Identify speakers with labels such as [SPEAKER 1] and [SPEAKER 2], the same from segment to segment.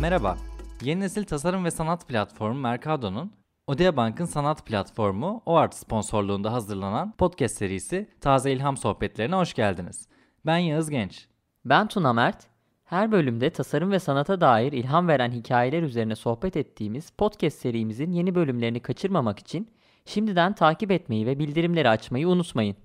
[SPEAKER 1] Merhaba, yeni nesil tasarım ve sanat platformu Mercado'nun Odea Bank'ın sanat platformu OART sponsorluğunda hazırlanan podcast serisi Taze İlham Sohbetlerine hoş geldiniz. Ben Yağız Genç.
[SPEAKER 2] Ben Tuna Mert. Her bölümde tasarım ve sanata dair ilham veren hikayeler üzerine sohbet ettiğimiz podcast serimizin yeni bölümlerini kaçırmamak için şimdiden takip etmeyi ve bildirimleri açmayı unutmayın.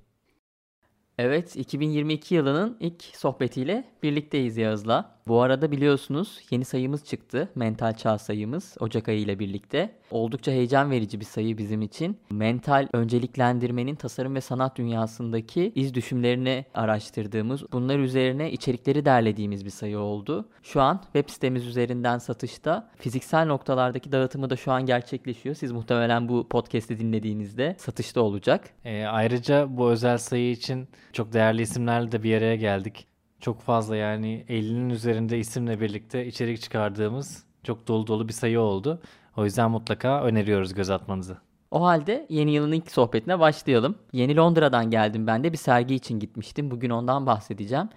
[SPEAKER 2] Evet, 2022 yılının ilk sohbetiyle birlikteyiz Yağız'la. Bu arada biliyorsunuz yeni sayımız çıktı. Mental çağ sayımız Ocak ayı ile birlikte. Oldukça heyecan verici bir sayı bizim için. Mental önceliklendirmenin tasarım ve sanat dünyasındaki iz düşümlerini araştırdığımız, bunlar üzerine içerikleri derlediğimiz bir sayı oldu. Şu an web sitemiz üzerinden satışta. Fiziksel noktalardaki dağıtımı da şu an gerçekleşiyor. Siz muhtemelen bu podcast'i dinlediğinizde satışta olacak.
[SPEAKER 1] E, ayrıca bu özel sayı için çok değerli isimlerle de bir araya geldik çok fazla yani 50'nin üzerinde isimle birlikte içerik çıkardığımız çok dolu dolu bir sayı oldu. O yüzden mutlaka öneriyoruz göz atmanızı.
[SPEAKER 2] O halde yeni yılın ilk sohbetine başlayalım. Yeni Londra'dan geldim ben de bir sergi için gitmiştim. Bugün ondan bahsedeceğim.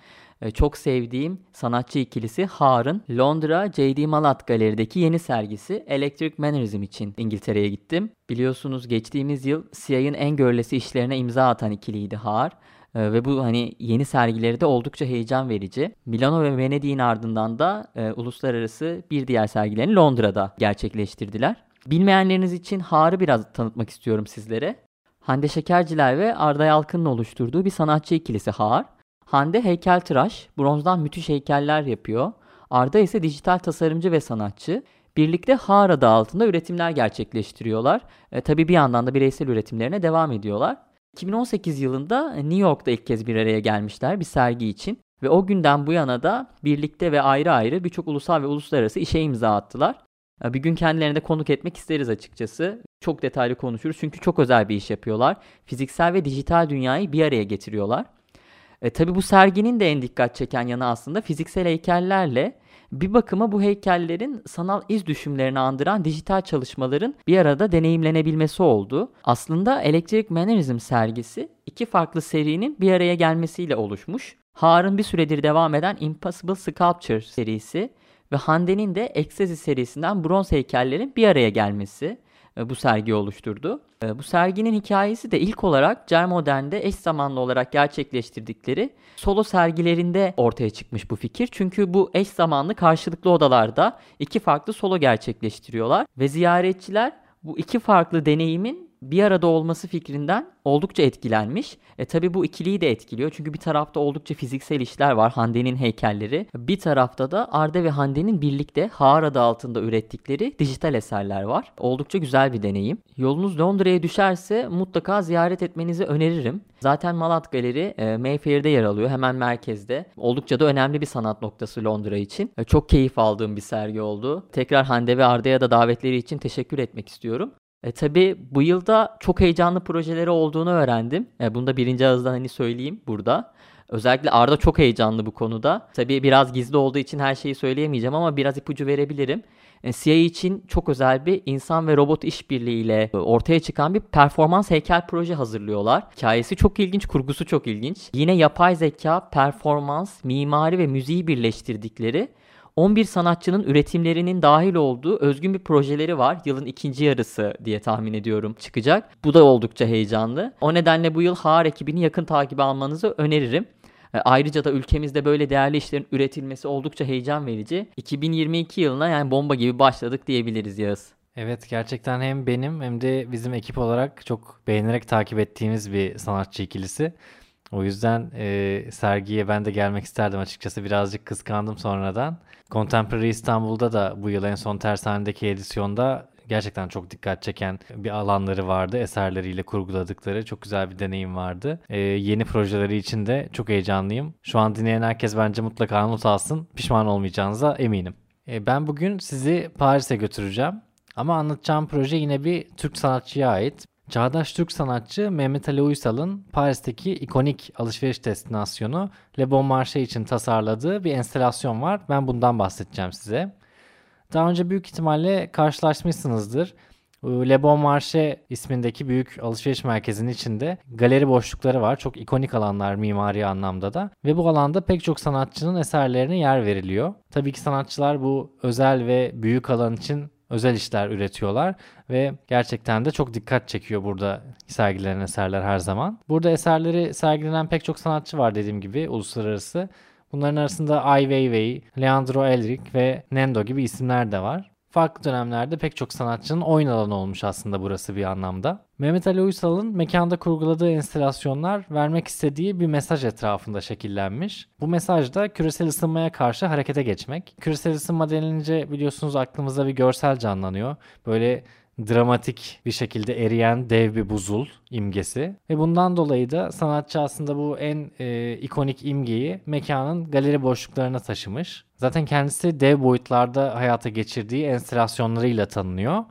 [SPEAKER 2] Ee, çok sevdiğim sanatçı ikilisi Har'ın Londra J.D. Malat Galeri'deki yeni sergisi Electric Mannerism için İngiltere'ye gittim. Biliyorsunuz geçtiğimiz yıl CIA'ın en görülesi işlerine imza atan ikiliydi Har. E, ve bu hani yeni sergileri de oldukça heyecan verici. Milano ve Venedik'in ardından da e, uluslararası bir diğer sergilerini Londra'da gerçekleştirdiler. Bilmeyenleriniz için Har'ı biraz tanıtmak istiyorum sizlere. Hande Şekerciler ve Arda Yalkın'ın oluşturduğu bir sanatçı ikilisi Har. Hande heykeltıraş, bronzdan müthiş heykeller yapıyor. Arda ise dijital tasarımcı ve sanatçı. Birlikte Har adı altında üretimler gerçekleştiriyorlar. E, tabii bir yandan da bireysel üretimlerine devam ediyorlar. 2018 yılında New York'ta ilk kez bir araya gelmişler bir sergi için. Ve o günden bu yana da birlikte ve ayrı ayrı birçok ulusal ve uluslararası işe imza attılar. Bir gün kendilerine de konuk etmek isteriz açıkçası. Çok detaylı konuşuruz çünkü çok özel bir iş yapıyorlar. Fiziksel ve dijital dünyayı bir araya getiriyorlar. E, tabii bu serginin de en dikkat çeken yanı aslında fiziksel heykellerle bir bakıma bu heykellerin sanal iz düşümlerini andıran dijital çalışmaların bir arada deneyimlenebilmesi oldu. Aslında Electric Mannerism sergisi iki farklı serinin bir araya gelmesiyle oluşmuş. Har'ın bir süredir devam eden Impossible Sculpture serisi ve Hande'nin de Ecstasy serisinden bronz heykellerin bir araya gelmesi. E, bu sergi oluşturdu. E, bu serginin hikayesi de ilk olarak Cer Modern'de eş zamanlı olarak gerçekleştirdikleri solo sergilerinde ortaya çıkmış bu fikir. Çünkü bu eş zamanlı karşılıklı odalarda iki farklı solo gerçekleştiriyorlar ve ziyaretçiler bu iki farklı deneyimin bir arada olması fikrinden oldukça etkilenmiş. E tabi bu ikiliyi de etkiliyor. Çünkü bir tarafta oldukça fiziksel işler var. Hande'nin heykelleri. Bir tarafta da Arda ve Hande'nin birlikte Haar adı altında ürettikleri dijital eserler var. Oldukça güzel bir deneyim. Yolunuz Londra'ya düşerse mutlaka ziyaret etmenizi öneririm. Zaten Malat Galeri e, Mayfair'de yer alıyor. Hemen merkezde. Oldukça da önemli bir sanat noktası Londra için. E, çok keyif aldığım bir sergi oldu. Tekrar Hande ve Arda'ya da davetleri için teşekkür etmek istiyorum. E tabi bu yılda çok heyecanlı projeleri olduğunu öğrendim. E, bunu da birinci ağızdan hani söyleyeyim burada. Özellikle Arda çok heyecanlı bu konuda. Tabi biraz gizli olduğu için her şeyi söyleyemeyeceğim ama biraz ipucu verebilirim. E, CIA için çok özel bir insan ve robot işbirliğiyle ortaya çıkan bir performans heykel proje hazırlıyorlar. Hikayesi çok ilginç, kurgusu çok ilginç. Yine yapay zeka, performans, mimari ve müziği birleştirdikleri 11 sanatçının üretimlerinin dahil olduğu özgün bir projeleri var. Yılın ikinci yarısı diye tahmin ediyorum çıkacak. Bu da oldukça heyecanlı. O nedenle bu yıl Har ekibini yakın takip almanızı öneririm. E, ayrıca da ülkemizde böyle değerli işlerin üretilmesi oldukça heyecan verici. 2022 yılına yani bomba gibi başladık diyebiliriz Yağız.
[SPEAKER 1] Evet gerçekten hem benim hem de bizim ekip olarak çok beğenerek takip ettiğimiz bir sanatçı ikilisi. O yüzden e, sergiye ben de gelmek isterdim açıkçası. Birazcık kıskandım sonradan. Contemporary İstanbul'da da bu yıl en son tersanedeki edisyonda gerçekten çok dikkat çeken bir alanları vardı. Eserleriyle kurguladıkları çok güzel bir deneyim vardı. Ee, yeni projeleri için de çok heyecanlıyım. Şu an dinleyen herkes bence mutlaka not alsın. Pişman olmayacağınıza eminim. Ee, ben bugün sizi Paris'e götüreceğim. Ama anlatacağım proje yine bir Türk sanatçıya ait. Çağdaş Türk sanatçı Mehmet Ali Uysal'ın Paris'teki ikonik alışveriş destinasyonu Le Bon Marché için tasarladığı bir enstelasyon var. Ben bundan bahsedeceğim size. Daha önce büyük ihtimalle karşılaşmışsınızdır. Le Bon Marché ismindeki büyük alışveriş merkezinin içinde galeri boşlukları var. Çok ikonik alanlar mimari anlamda da. Ve bu alanda pek çok sanatçının eserlerine yer veriliyor. Tabii ki sanatçılar bu özel ve büyük alan için özel işler üretiyorlar ve gerçekten de çok dikkat çekiyor burada sergilenen eserler her zaman. Burada eserleri sergilenen pek çok sanatçı var dediğim gibi uluslararası. Bunların arasında Ai Weiwei, Leandro Elric ve Nendo gibi isimler de var. Farklı dönemlerde pek çok sanatçının oyun alanı olmuş aslında burası bir anlamda. Mehmet Ali Uysal'ın mekanda kurguladığı enstalasyonlar vermek istediği bir mesaj etrafında şekillenmiş. Bu mesaj da küresel ısınmaya karşı harekete geçmek. Küresel ısınma denilince biliyorsunuz aklımızda bir görsel canlanıyor. Böyle dramatik bir şekilde eriyen dev bir buzul imgesi. Ve bundan dolayı da sanatçı aslında bu en e, ikonik imgeyi mekanın galeri boşluklarına taşımış. Zaten kendisi dev boyutlarda hayata geçirdiği enstalasyonlarıyla tanınıyor.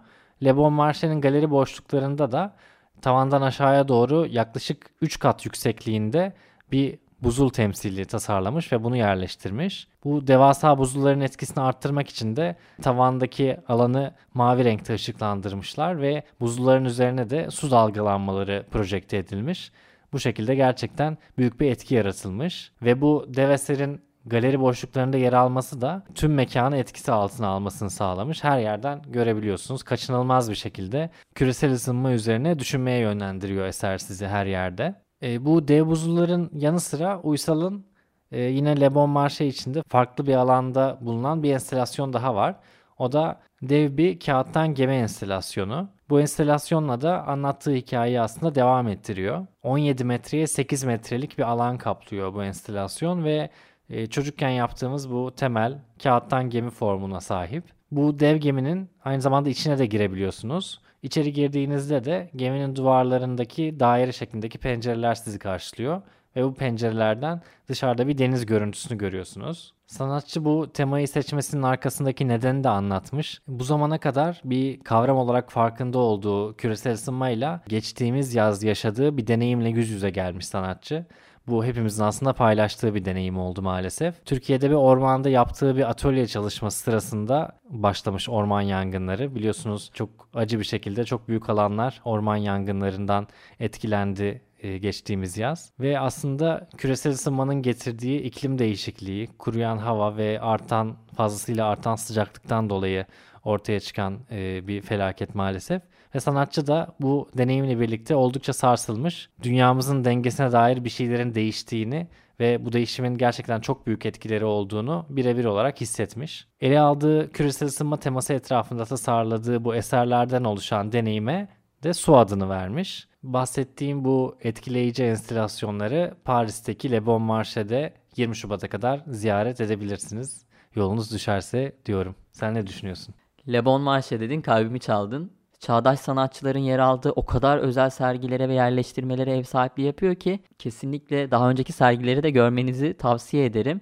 [SPEAKER 1] Le Bon Marché'nin galeri boşluklarında da tavandan aşağıya doğru yaklaşık 3 kat yüksekliğinde bir buzul temsili tasarlamış ve bunu yerleştirmiş. Bu devasa buzulların etkisini arttırmak için de tavandaki alanı mavi renkte ışıklandırmışlar ve buzulların üzerine de su dalgalanmaları projekte edilmiş. Bu şekilde gerçekten büyük bir etki yaratılmış ve bu dev eserin galeri boşluklarında yer alması da tüm mekanı etkisi altına almasını sağlamış. Her yerden görebiliyorsunuz. Kaçınılmaz bir şekilde küresel ısınma üzerine düşünmeye yönlendiriyor eser sizi her yerde. E, bu dev buzulların yanı sıra Uysal'ın e, yine Le Bon Marché içinde farklı bir alanda bulunan bir enstelasyon daha var. O da dev bir kağıttan gemi enstelasyonu. Bu enstelasyonla da anlattığı hikayeyi aslında devam ettiriyor. 17 metreye 8 metrelik bir alan kaplıyor bu enstelasyon ve e, çocukken yaptığımız bu temel kağıttan gemi formuna sahip. Bu dev geminin aynı zamanda içine de girebiliyorsunuz. İçeri girdiğinizde de geminin duvarlarındaki daire şeklindeki pencereler sizi karşılıyor ve bu pencerelerden dışarıda bir deniz görüntüsünü görüyorsunuz. Sanatçı bu temayı seçmesinin arkasındaki nedeni de anlatmış. Bu zamana kadar bir kavram olarak farkında olduğu küresel ısınmayla geçtiğimiz yaz yaşadığı bir deneyimle yüz yüze gelmiş sanatçı. Bu hepimizin aslında paylaştığı bir deneyim oldu maalesef. Türkiye'de bir ormanda yaptığı bir atölye çalışması sırasında başlamış orman yangınları. Biliyorsunuz çok acı bir şekilde çok büyük alanlar orman yangınlarından etkilendi geçtiğimiz yaz ve aslında küresel ısınmanın getirdiği iklim değişikliği, kuruyan hava ve artan fazlasıyla artan sıcaklıktan dolayı ortaya çıkan e, bir felaket maalesef. Ve sanatçı da bu deneyimle birlikte oldukça sarsılmış. Dünyamızın dengesine dair bir şeylerin değiştiğini ve bu değişimin gerçekten çok büyük etkileri olduğunu birebir olarak hissetmiş. Ele aldığı küresel ısınma teması etrafında tasarladığı bu eserlerden oluşan deneyime de su adını vermiş. Bahsettiğim bu etkileyici enstalasyonları Paris'teki Le Bon Marché'de 20 Şubat'a kadar ziyaret edebilirsiniz. Yolunuz düşerse diyorum. Sen ne düşünüyorsun?
[SPEAKER 2] Le Bon Marché dedin kalbimi çaldın çağdaş sanatçıların yer aldığı o kadar özel sergilere ve yerleştirmelere ev sahipliği yapıyor ki kesinlikle daha önceki sergileri de görmenizi tavsiye ederim.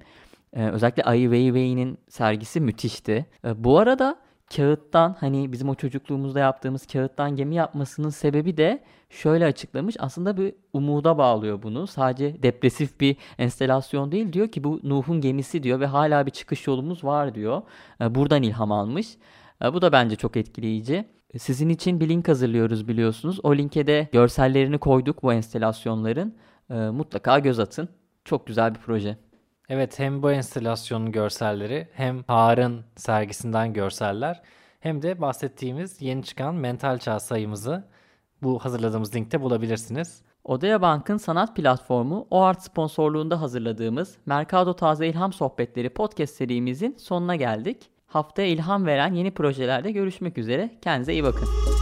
[SPEAKER 2] Ee, özellikle Ai Weiwei'nin sergisi müthişti. Ee, bu arada kağıttan hani bizim o çocukluğumuzda yaptığımız kağıttan gemi yapmasının sebebi de şöyle açıklamış. Aslında bir umuda bağlıyor bunu. Sadece depresif bir enstelasyon değil diyor ki bu Nuh'un gemisi diyor ve hala bir çıkış yolumuz var diyor. Ee, buradan ilham almış. Ee, bu da bence çok etkileyici. Sizin için bir link hazırlıyoruz biliyorsunuz. O linke de görsellerini koyduk bu enstelasyonların. E, mutlaka göz atın. Çok güzel bir proje.
[SPEAKER 1] Evet hem bu enstelasyonun görselleri hem Har'ın sergisinden görseller hem de bahsettiğimiz yeni çıkan mental çağ sayımızı bu hazırladığımız linkte bulabilirsiniz.
[SPEAKER 2] Odaya Bank'ın sanat platformu OART sponsorluğunda hazırladığımız Mercado Taze İlham Sohbetleri podcast serimizin sonuna geldik. Haftaya ilham veren yeni projelerde görüşmek üzere. Kendinize iyi bakın.